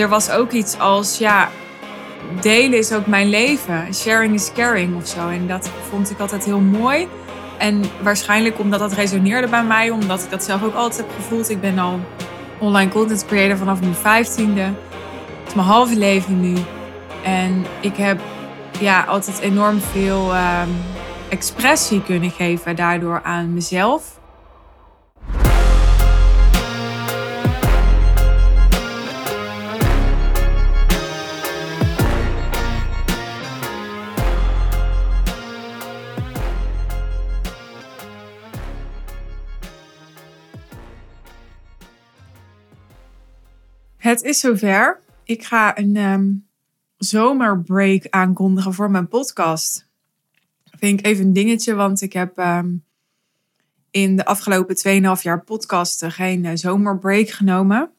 er was ook iets als, ja, delen is ook mijn leven. Sharing is caring of zo. En dat vond ik altijd heel mooi. En waarschijnlijk omdat dat resoneerde bij mij, omdat ik dat zelf ook altijd heb gevoeld. Ik ben al online content creator vanaf mijn vijftiende. Het is mijn halve leven nu. En ik heb ja, altijd enorm veel ehm, expressie kunnen geven daardoor aan mezelf. Het is zover. Ik ga een um, zomerbreak aankondigen voor mijn podcast. Vind ik even een dingetje, want ik heb ehm, in de afgelopen 2,5 jaar podcasten geen uh, zomerbreak genomen.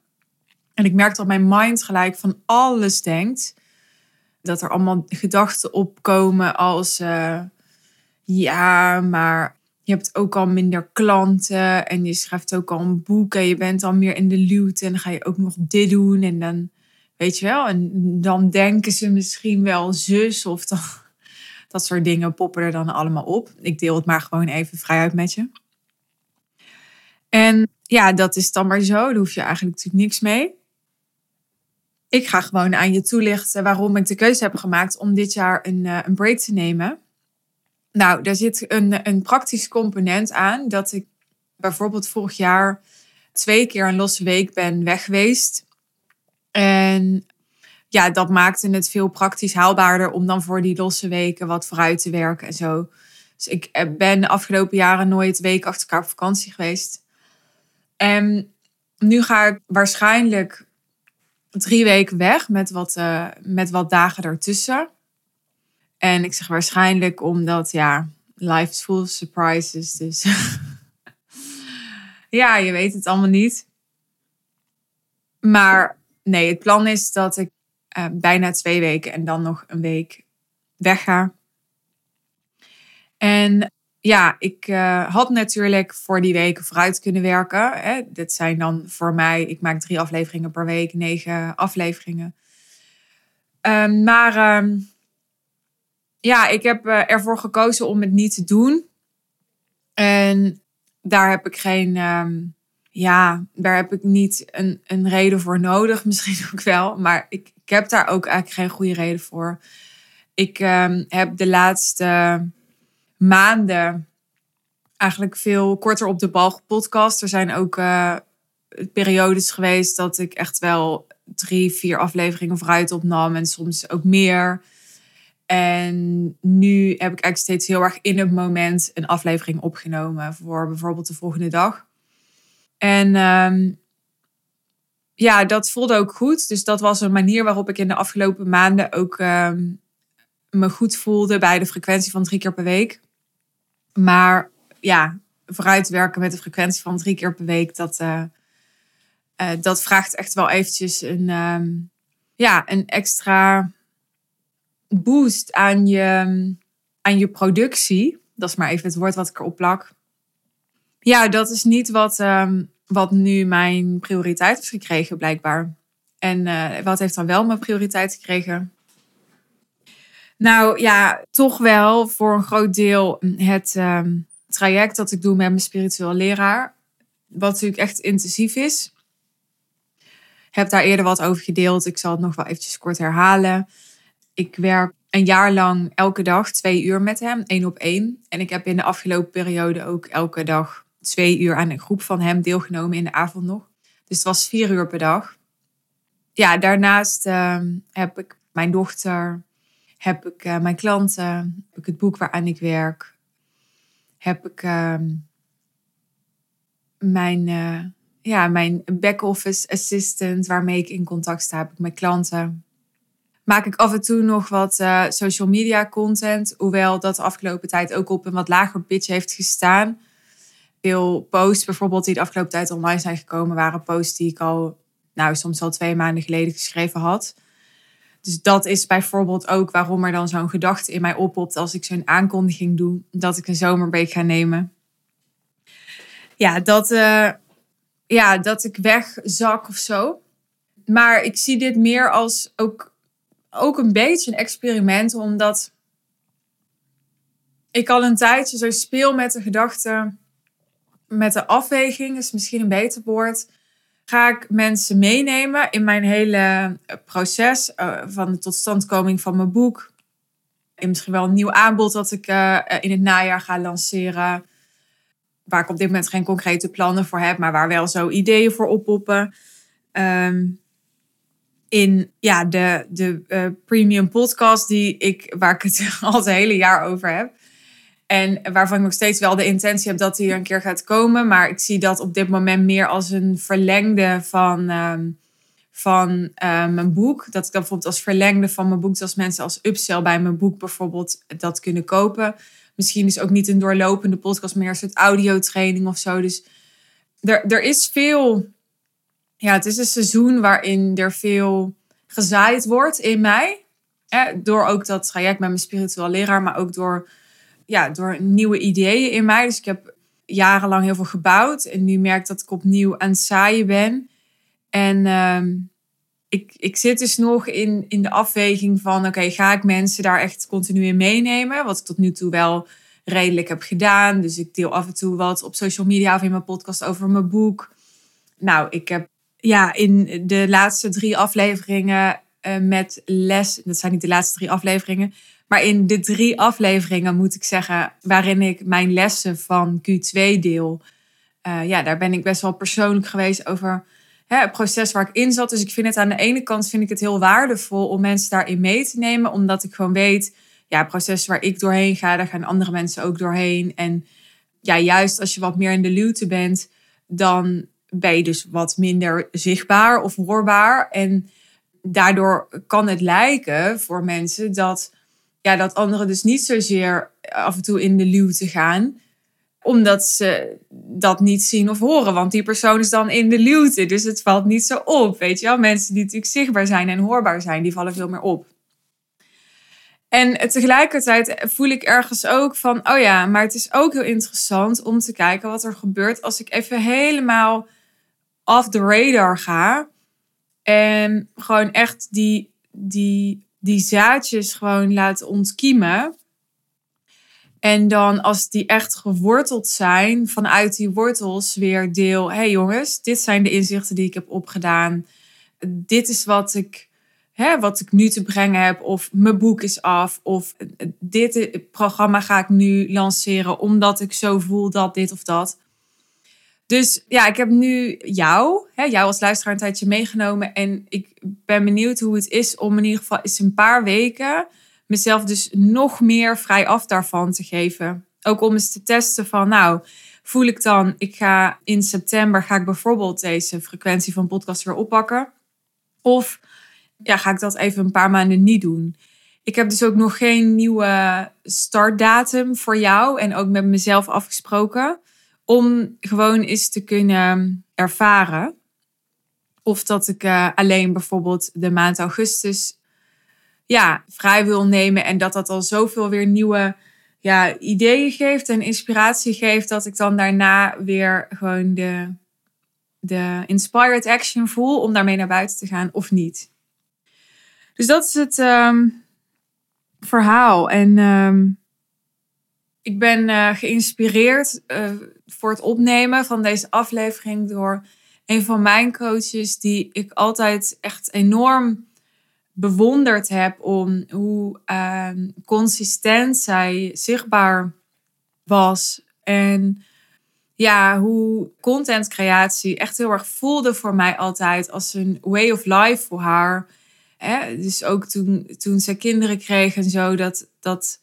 En ik merk dat mijn mind gelijk van alles denkt. Dat er allemaal gedachten opkomen als... Uh, ja, maar je hebt ook al minder klanten en je schrijft ook al een boek en je bent al meer in de luwte en dan ga je ook nog dit doen en dan weet je wel en dan denken ze misschien wel zus of dan, dat soort dingen poppen er dan allemaal op. Ik deel het maar gewoon even vrij uit met je. En ja, dat is dan maar zo. Daar hoef je eigenlijk natuurlijk niks mee. Ik ga gewoon aan je toelichten waarom ik de keuze heb gemaakt om dit jaar een, eh, een break te nemen. Nou, daar zit een, een praktisch component aan. Dat ik bijvoorbeeld vorig jaar twee keer een losse week ben weg geweest. En ja, dat maakte het veel praktisch haalbaarder om dan voor die losse weken wat vooruit te werken en zo. Dus ik eh, ben de afgelopen jaren nooit weken achter elkaar op vakantie geweest. En nu ga ik waarschijnlijk drie weken weg met wat, uh, met wat dagen ertussen. En ik zeg waarschijnlijk omdat, ja, life is full surprises. Dus ja, je weet het allemaal niet. Maar nee, het plan is dat ik uh, bijna twee weken en dan nog een week wegga. En ja, ik uh, had natuurlijk voor die weken vooruit kunnen werken. Hè. Dit zijn dan voor mij, ik maak drie afleveringen per week, negen afleveringen. Uh, maar uh, ja, ik heb uh, ervoor gekozen om het niet te doen. En daar heb ik geen, um, ja, daar heb ik niet een, een reden voor nodig. Misschien ook wel, maar ik, ik heb daar ook eigenlijk geen goede reden voor. Ik um, heb de laatste maanden eigenlijk veel korter op de bal gepodcast. Er zijn ook uh, periodes geweest dat ik echt wel drie, vier afleveringen vooruit opnam en soms ook meer. En nu heb ik eigenlijk steeds heel erg in het moment een aflevering opgenomen voor bijvoorbeeld de volgende dag. En um, ja, dat voelde ook goed. Dus dat was een manier waarop ik in de afgelopen maanden ook um, me goed voelde bij de frequentie van drie keer per week. Maar ja, vooruitwerken met de frequentie van drie keer per week, dat, uh, uh, dat vraagt echt wel eventjes een, um, ja, een extra boost aan je, aan je productie. Dat is maar even het woord wat ik erop plak. Ja, dat is niet wat, um, wat nu mijn prioriteit heeft gekregen, blijkbaar. En uh, wat heeft dan wel mijn prioriteit gekregen? Nou ja, toch wel voor een groot deel het um, traject dat ik doe met mijn spiritueel leraar. Wat natuurlijk echt intensief is. Ik heb daar eerder wat over gedeeld. Ik zal het nog wel eventjes kort herhalen. Ik werk een jaar lang elke dag twee uur met hem, één op één. En ik heb in de afgelopen periode ook elke dag twee uur aan een groep van hem deelgenomen in de avond nog. Dus het was vier uur per dag. Ja, daarnaast uh, heb ik mijn dochter, heb ik uh, mijn klanten, heb ik het boek waaraan ik werk, heb ik uh, mijn, uh, ja, mijn back-office assistant waarmee ik in contact sta, heb ik mijn klanten maak ik af en toe nog wat uh, social media content. Hoewel dat de afgelopen tijd ook op een wat lager pitch heeft gestaan. Veel posts bijvoorbeeld die de afgelopen tijd online zijn gekomen, waren posts die ik al, nou soms al twee maanden geleden geschreven had. Dus dat is bijvoorbeeld ook waarom er dan zo'n gedachte in mij oppopt als ik zo'n aankondiging doe dat ik een zomerbeek ga nemen. Ja, dat, uh, ja, dat ik wegzak of zo Maar ik zie dit meer als ook, ook een beetje een experiment, omdat ik al een tijdje zo speel met de gedachte, met de afweging, is misschien een beter woord. Ga ik mensen meenemen in mijn hele proces uh, van de totstandkoming van mijn boek? In misschien wel een nieuw aanbod dat ik uh, in het najaar ga lanceren. Waar ik op dit moment geen concrete plannen voor heb, maar waar wel zo ideeën voor oppoppen. Um, in ja, de, de uh, premium podcast die ik, waar ik het al het hele jaar over heb. En waarvan ik nog steeds wel de intentie heb dat die er een keer gaat komen. Maar ik zie dat op dit moment meer als een verlengde van, um, van uh, mijn boek. Dat ik dat bijvoorbeeld als verlengde van mijn boek, als mensen als upsell bij mijn boek bijvoorbeeld dat kunnen kopen. Misschien is ook niet een doorlopende podcast, meer een soort audiotraining of zo. Dus er, er is veel. Ja, het is een seizoen waarin er veel gezaaid wordt in mij. door ook dat traject met mijn spiritueel leraar, maar ook door ja, door nieuwe ideeën in mij. Dus ik heb jarenlang heel veel gebouwd. En nu merk dat ik opnieuw aan het zaaien ben. En ehm, ik, ik zit dus nog in, in de afweging van... oké, ga ik mensen daar echt continu in meenemen? Wat ik tot nu toe wel redelijk heb gedaan. Dus ik deel af en toe wat op social media of in mijn podcast over mijn boek. Nou, ik heb ja, in de laatste drie afleveringen uh, met les... dat zijn niet de laatste drie afleveringen... Maar in de drie afleveringen moet ik zeggen, waarin ik mijn lessen van Q2 deel. Uh, ja, daar ben ik best wel persoonlijk geweest over hè, het proces waar ik in zat. Dus ik vind het aan de ene kant vind ik het heel waardevol om mensen daarin mee te nemen. Omdat ik gewoon weet, ja, het proces waar ik doorheen ga, daar gaan andere mensen ook doorheen. En ja, juist als je wat meer in de luwte bent, dan ben je dus wat minder zichtbaar of hoorbaar. En daardoor kan het lijken voor mensen dat ja, dat anderen dus niet zozeer af en toe in de luwte gaan omdat ze dat niet zien of horen. Want die persoon is dan in de luwte. Dus het valt niet zo op. Weet je wel? Mensen die natuurlijk zichtbaar zijn en hoorbaar zijn, die vallen veel meer op. En tegelijkertijd voel ik ergens ook van, oh ja, maar het is ook heel interessant om te kijken wat er gebeurt als ik even helemaal off the radar ga. En gewoon echt die, die die zaadjes gewoon laten ontkiemen. En dan als die echt geworteld zijn, vanuit die wortels weer deel. Hé hey jongens, dit zijn de inzichten die ik heb opgedaan. Dit is wat ik, hè, wat ik nu te brengen heb. Of mijn boek is af. Of dit programma ga ik nu lanceren omdat ik zo voel dat dit of dat. Dus ja, ik heb nu jou, hè, jou als luisteraar een tijdje meegenomen. En ik ben benieuwd hoe het is om in ieder geval eens een paar weken mezelf dus nog meer vrij af daarvan te geven. Ook om eens te testen van, nou, voel ik dan, ik ga in september, ga ik bijvoorbeeld deze frequentie van podcast weer oppakken. Of ja, ga ik dat even een paar maanden niet doen. Ik heb dus ook nog geen nieuwe startdatum voor jou en ook met mezelf afgesproken om gewoon eens te kunnen ervaren. Of dat ik uh, alleen bijvoorbeeld de maand augustus ja, vrij wil nemen. En dat dat al zoveel weer nieuwe ja, ideeën geeft en inspiratie geeft. Dat ik dan daarna weer gewoon de, de inspired action voel om daarmee naar buiten te gaan of niet. Dus dat is het um, verhaal. En um, ik ben uh, geïnspireerd uh, voor het opnemen van deze aflevering door een van mijn coaches, die ik altijd echt enorm bewonderd heb om hoe uh, consistent zij zichtbaar was. En ja, hoe contentcreatie echt heel erg voelde voor mij altijd als een way of life voor haar. Hè? Dus ook toen, toen ze kinderen kreeg en zo, dat, dat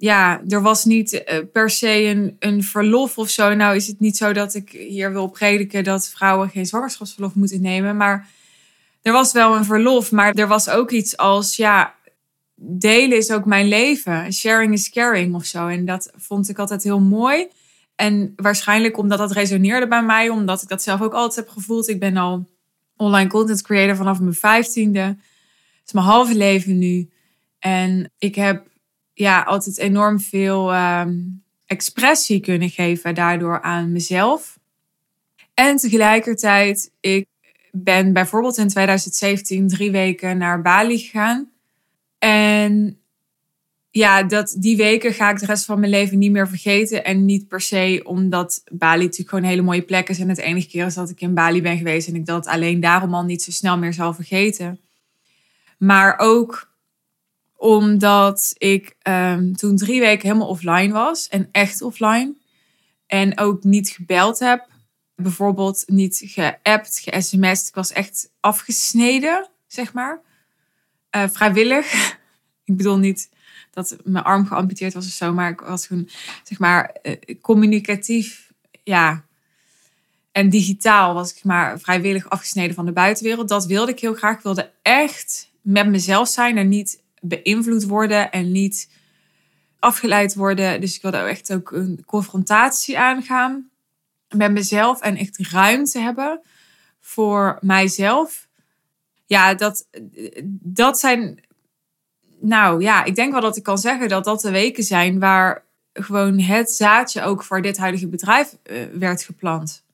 ja, er was niet eh, per se een, een verlof of zo. Nou is het niet zo dat ik hier wil prediken dat vrouwen geen zwangerschapsverlof moeten nemen. Maar er was wel een verlof. Maar er was ook iets als, ja, delen is ook mijn leven. Sharing is caring of zo. En dat vond ik altijd heel mooi. En waarschijnlijk omdat dat resoneerde bij mij, omdat ik dat zelf ook altijd heb gevoeld. Ik ben al online content creator vanaf mijn vijftiende. Het is mijn halve leven nu. En ik heb ja, altijd enorm veel ehm, expressie kunnen geven daardoor aan mezelf. En tegelijkertijd, ik ben bijvoorbeeld in 2017 drie weken naar Bali gegaan. En ja, dat, die weken ga ik de rest van mijn leven niet meer vergeten. En niet per se omdat Bali natuurlijk gewoon een hele mooie plek is. En het enige keer is dat ik in Bali ben geweest. En ik dat alleen daarom al niet zo snel meer zal vergeten. Maar ook omdat ik um, toen drie weken helemaal offline was. En echt offline. En ook niet gebeld heb. Bijvoorbeeld niet geappt, ge-sms'd. Ik was echt afgesneden, zeg maar. Uh, vrijwillig. ik bedoel niet dat mijn arm geamputeerd was of zo. Maar ik was gewoon, zeg maar, uh, communicatief, ja. En digitaal was ik maar vrijwillig afgesneden van de buitenwereld. Dat wilde ik heel graag. Ik wilde echt met mezelf zijn en niet beïnvloed worden en niet afgeleid worden. Dus ik wilde echt ook een confrontatie aangaan met mezelf en echt ruimte hebben voor mijzelf. Ja, dat, dat zijn. Nou ja, ik denk wel dat ik kan zeggen dat dat de weken zijn waar gewoon het zaadje ook voor dit huidige bedrijf uh, werd geplant.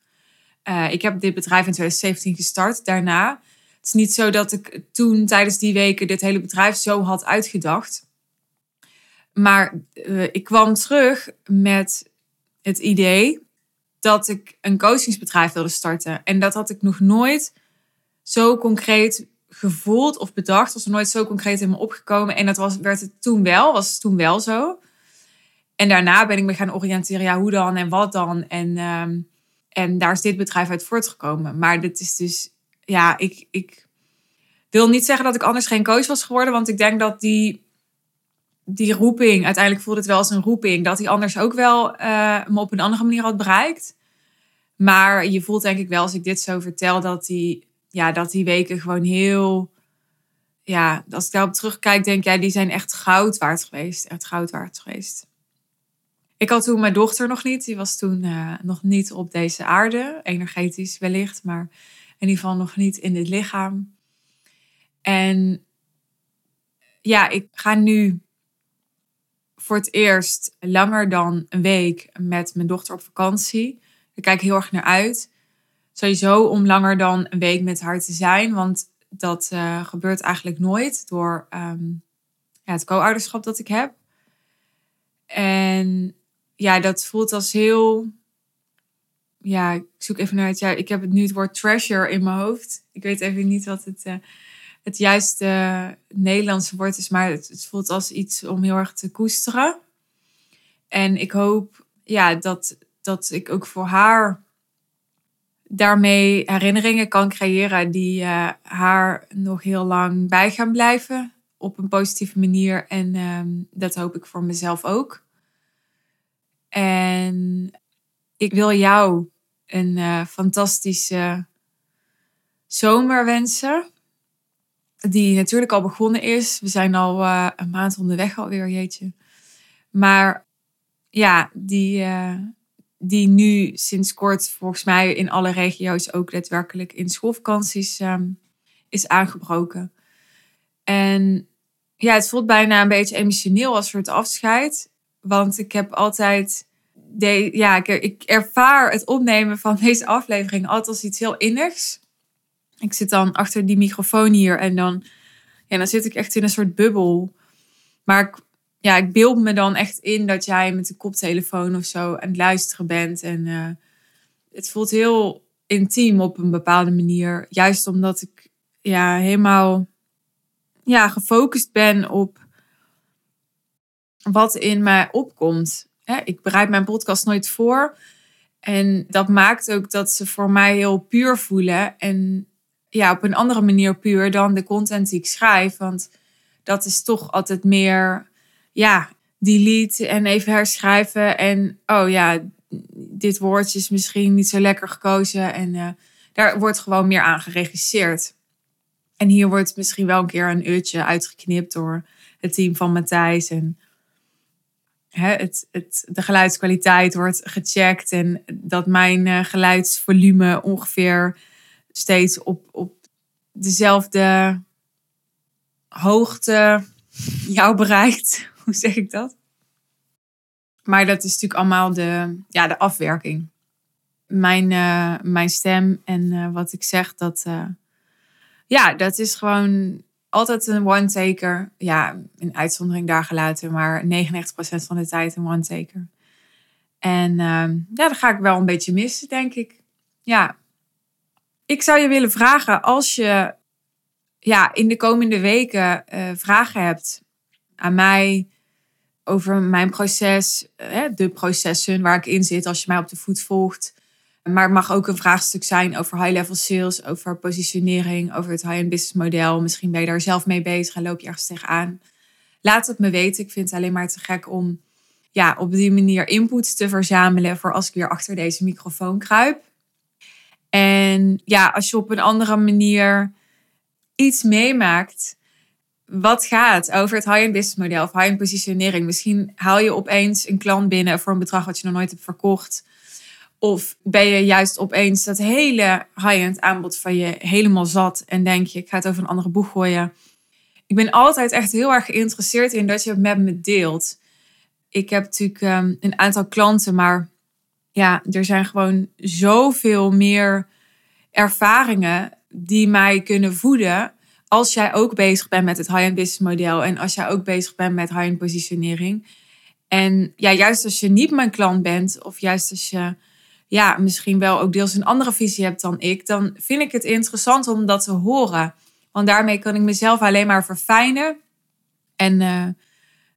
Uh, ik heb dit bedrijf in 2017 gestart. Daarna. Het is niet zo dat ik toen tijdens die weken dit hele bedrijf zo had uitgedacht. Maar uh, ik kwam terug met het idee dat ik een coachingsbedrijf wilde starten. En dat had ik nog nooit zo concreet gevoeld of bedacht. Was er nooit zo concreet in me opgekomen. En dat was, werd het toen wel, was het toen wel zo. En daarna ben ik me gaan oriënteren, ja, hoe dan en wat dan. En, um, en daar is dit bedrijf uit voortgekomen. Maar dit is dus, ja, ik, ik wil niet zeggen dat ik anders geen coach was geworden. Want ik denk dat die die roeping, uiteindelijk voelde het wel als een roeping, dat hij anders ook wel uh, me op een andere manier had bereikt. Maar je voelt denk ik wel als ik dit zo vertel, dat die, ja, dat die weken gewoon heel. Ja, als ik daarop terugkijk, denk ik, ja, die zijn echt goud waard geweest. Echt goud waard geweest. Ik had toen mijn dochter nog niet. Die was toen uh, nog niet op deze aarde. Energetisch wellicht, maar in ieder geval nog niet in dit lichaam. En ja, ik ga nu voor het eerst langer dan een week met mijn dochter op vakantie. Ik kijk heel erg naar uit. Sowieso om langer dan een week met haar te zijn. Want dat uh, gebeurt eigenlijk nooit door um, ja, het co-ouderschap dat ik heb. En ja, dat voelt als heel. Ja, ik zoek even naar het. Ja, ik heb het nu het woord treasure in mijn hoofd. Ik weet even niet wat het. Uh, het juiste Nederlandse woord is, maar het, het, voelt als iets om heel erg te koesteren. En ik hoop ja, dat, dat ik ook voor haar daarmee herinneringen kan creëren die uh, haar nog heel lang bij gaan blijven op een positieve manier. En um, dat hoop ik voor mezelf ook. En ik wil jou een uh, fantastische zomer wensen die natuurlijk al begonnen is. We zijn al uh, een maand onderweg alweer, jeetje. Maar ja, die, uh, die nu sinds kort volgens mij in alle regio's ook daadwerkelijk in schoolvakanties um, is aangebroken. En ja, het voelt bijna een beetje emotioneel als voor het afscheid. Want ik heb altijd. De, ja, ik, ik ervaar het opnemen van deze aflevering altijd als iets heel innigs. Ik zit dan achter die microfoon hier en dan, ja, dan zit ik echt in een soort bubbel. Maar ik, ja, ik beeld me dan echt in dat jij met de koptelefoon of zo aan het luisteren bent. En uh, het voelt heel intiem op een bepaalde manier. Juist omdat ik ja, helemaal ja, gefocust ben op wat in mij opkomt. Ik bereid mijn podcast nooit voor. En dat maakt ook dat ze voor mij heel puur voelen. En ja, op een andere manier puur dan de content die ik schrijf. Want dat is toch altijd meer, ja, delete en even herschrijven. En oh ja, dit woordje is misschien niet zo lekker gekozen. En uh, daar wordt gewoon meer aan geregisseerd. En hier wordt misschien wel een keer een uurtje uitgeknipt door het team van Matthijs. En hè, het, het, de geluidskwaliteit wordt gecheckt. En dat mijn uh, geluidsvolume ongeveer steeds op, op dezelfde hoogte jou bereikt. Hoe zeg ik dat? Maar dat is natuurlijk allemaal de, ja, de afwerking. mijn, uh, mijn stem en uh, wat ik zeg, dat, ja, dat is gewoon altijd een one-taker. Ja, een uitzondering daar gelaten, maar 99% van de tijd een one-taker. En ja, dat ga ik wel een beetje missen, denk ik. Ja, ik zou je willen vragen, als je ja, in de komende weken vragen hebt aan mij over mijn proces, de processen waar ik in zit als je mij op de voet volgt. Maar het mag ook een vraagstuk zijn over high-level sales, over positionering, over het high-end business model. Misschien ben je daar zelf mee bezig en loop je ergens tegenaan. Laat het me weten. Ik vind het alleen maar te gek om ja, op die manier input te verzamelen voor als ik weer achter deze microfoon kruip. En ja, als je op een andere manier iets meemaakt wat gaat over het high-end business model of high-end positionering. Misschien haal je opeens een klant binnen voor een bedrag wat je nog nooit hebt verkocht. Of ben je juist opeens dat hele high-end aanbod van je helemaal zat en denk je, ik ga het over een andere boeg gooien. Ik ben altijd echt heel erg geïnteresseerd in dat je het met me deelt. Ik heb natuurlijk um, een aantal klanten, maar ja, er zijn gewoon zoveel meer ervaringen die mij kunnen voeden als jij ook bezig bent met het high-end business model en als jij ook bezig bent met high-end positionering. En ja, juist als je niet mijn klant bent, of juist als je ja, misschien wel ook deels een andere visie hebt dan ik, dan vind ik het interessant om dat te horen. Want daarmee kan ik mezelf alleen maar verfijnen. En uh,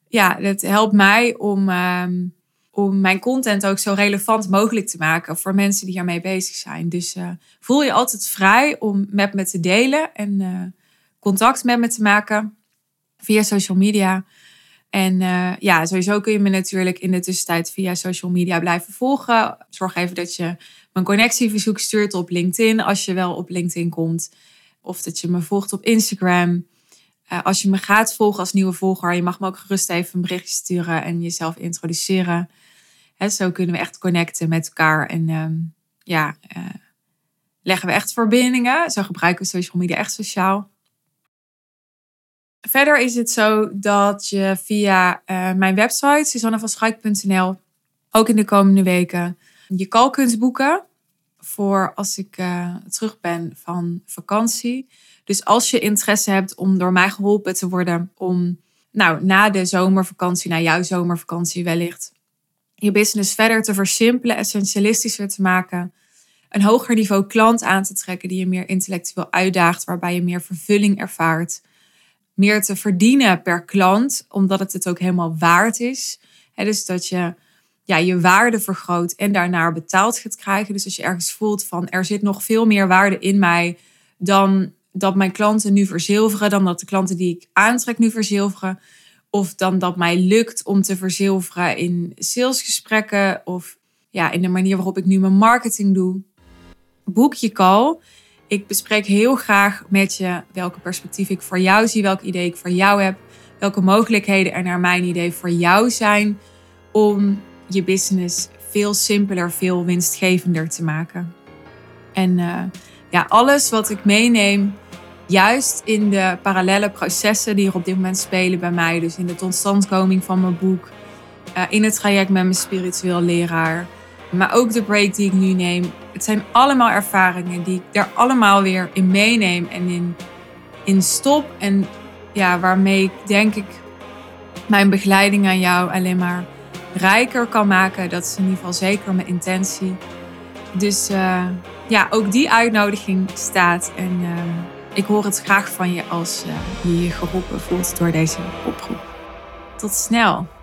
ja, het helpt mij om, uh, om mijn content ook zo relevant mogelijk te maken voor mensen die hiermee bezig zijn. Dus uh, voel je altijd vrij om met me te delen en eh, contact met me te maken via social media. En uh, ja, sowieso kun je me natuurlijk in de tussentijd via social media blijven volgen. Zorg even dat je mijn connectieverzoek stuurt op LinkedIn als je wel op LinkedIn komt. Of dat je me volgt op Instagram. Uh, als je me gaat volgen als nieuwe volger, je mag me ook gerust even een berichtje sturen en jezelf introduceren. Hè, zo kunnen we echt connecten met elkaar en um, ja, uh, leggen we echt verbindingen. Zo gebruiken we social media echt sociaal. Verder is het zo dat je via uh, mijn website, susannevaschuik.nl, ook in de komende weken je call kunt boeken voor als ik uh, terug ben van vakantie. Dus als je interesse hebt om door mij geholpen te worden om nou, na de zomervakantie, na jouw zomervakantie wellicht, je business verder te versimpelen, essentialistischer te maken, een hoger niveau klant aan te trekken die je meer intellectueel uitdaagt, waarbij je meer vervulling ervaart, meer te verdienen per klant, omdat het het ook helemaal waard is. dus dat je ja, je waarde vergroot en daarnaar betaald gaat krijgen. Dus als je ergens voelt van er zit nog veel meer waarde in mij dan dat mijn klanten nu verzilveren, dan dat de klanten die ik aantrek nu verzilveren. Of dan dat mij lukt om te verzilveren in salesgesprekken of ja, in de manier waarop ik nu mijn marketing doe. Boek je call ik bespreek heel graag met je welke perspectief ik voor jou zie, welke idee ik voor jou heb, welke mogelijkheden er naar mijn idee voor jou zijn om je business veel simpeler, veel winstgevender te maken. En uh, ja, alles wat ik meeneem, juist in de parallele processen die er op dit moment spelen bij mij, dus in de totstandkoming van mijn boek, uh, in het traject met mijn spiritueel leraar, maar ook de break die ik nu neem. Het zijn allemaal ervaringen die ik daar allemaal weer in meeneem en in, in stop. En ja, waarmee ik denk ik mijn begeleiding aan jou alleen maar rijker kan maken. Dat is in ieder geval zeker mijn intentie. Dus uh, ja, ook die uitnodiging staat. En uh, ik hoor het graag van je als uh, je je geroepen voelt door deze oproep. Tot snel!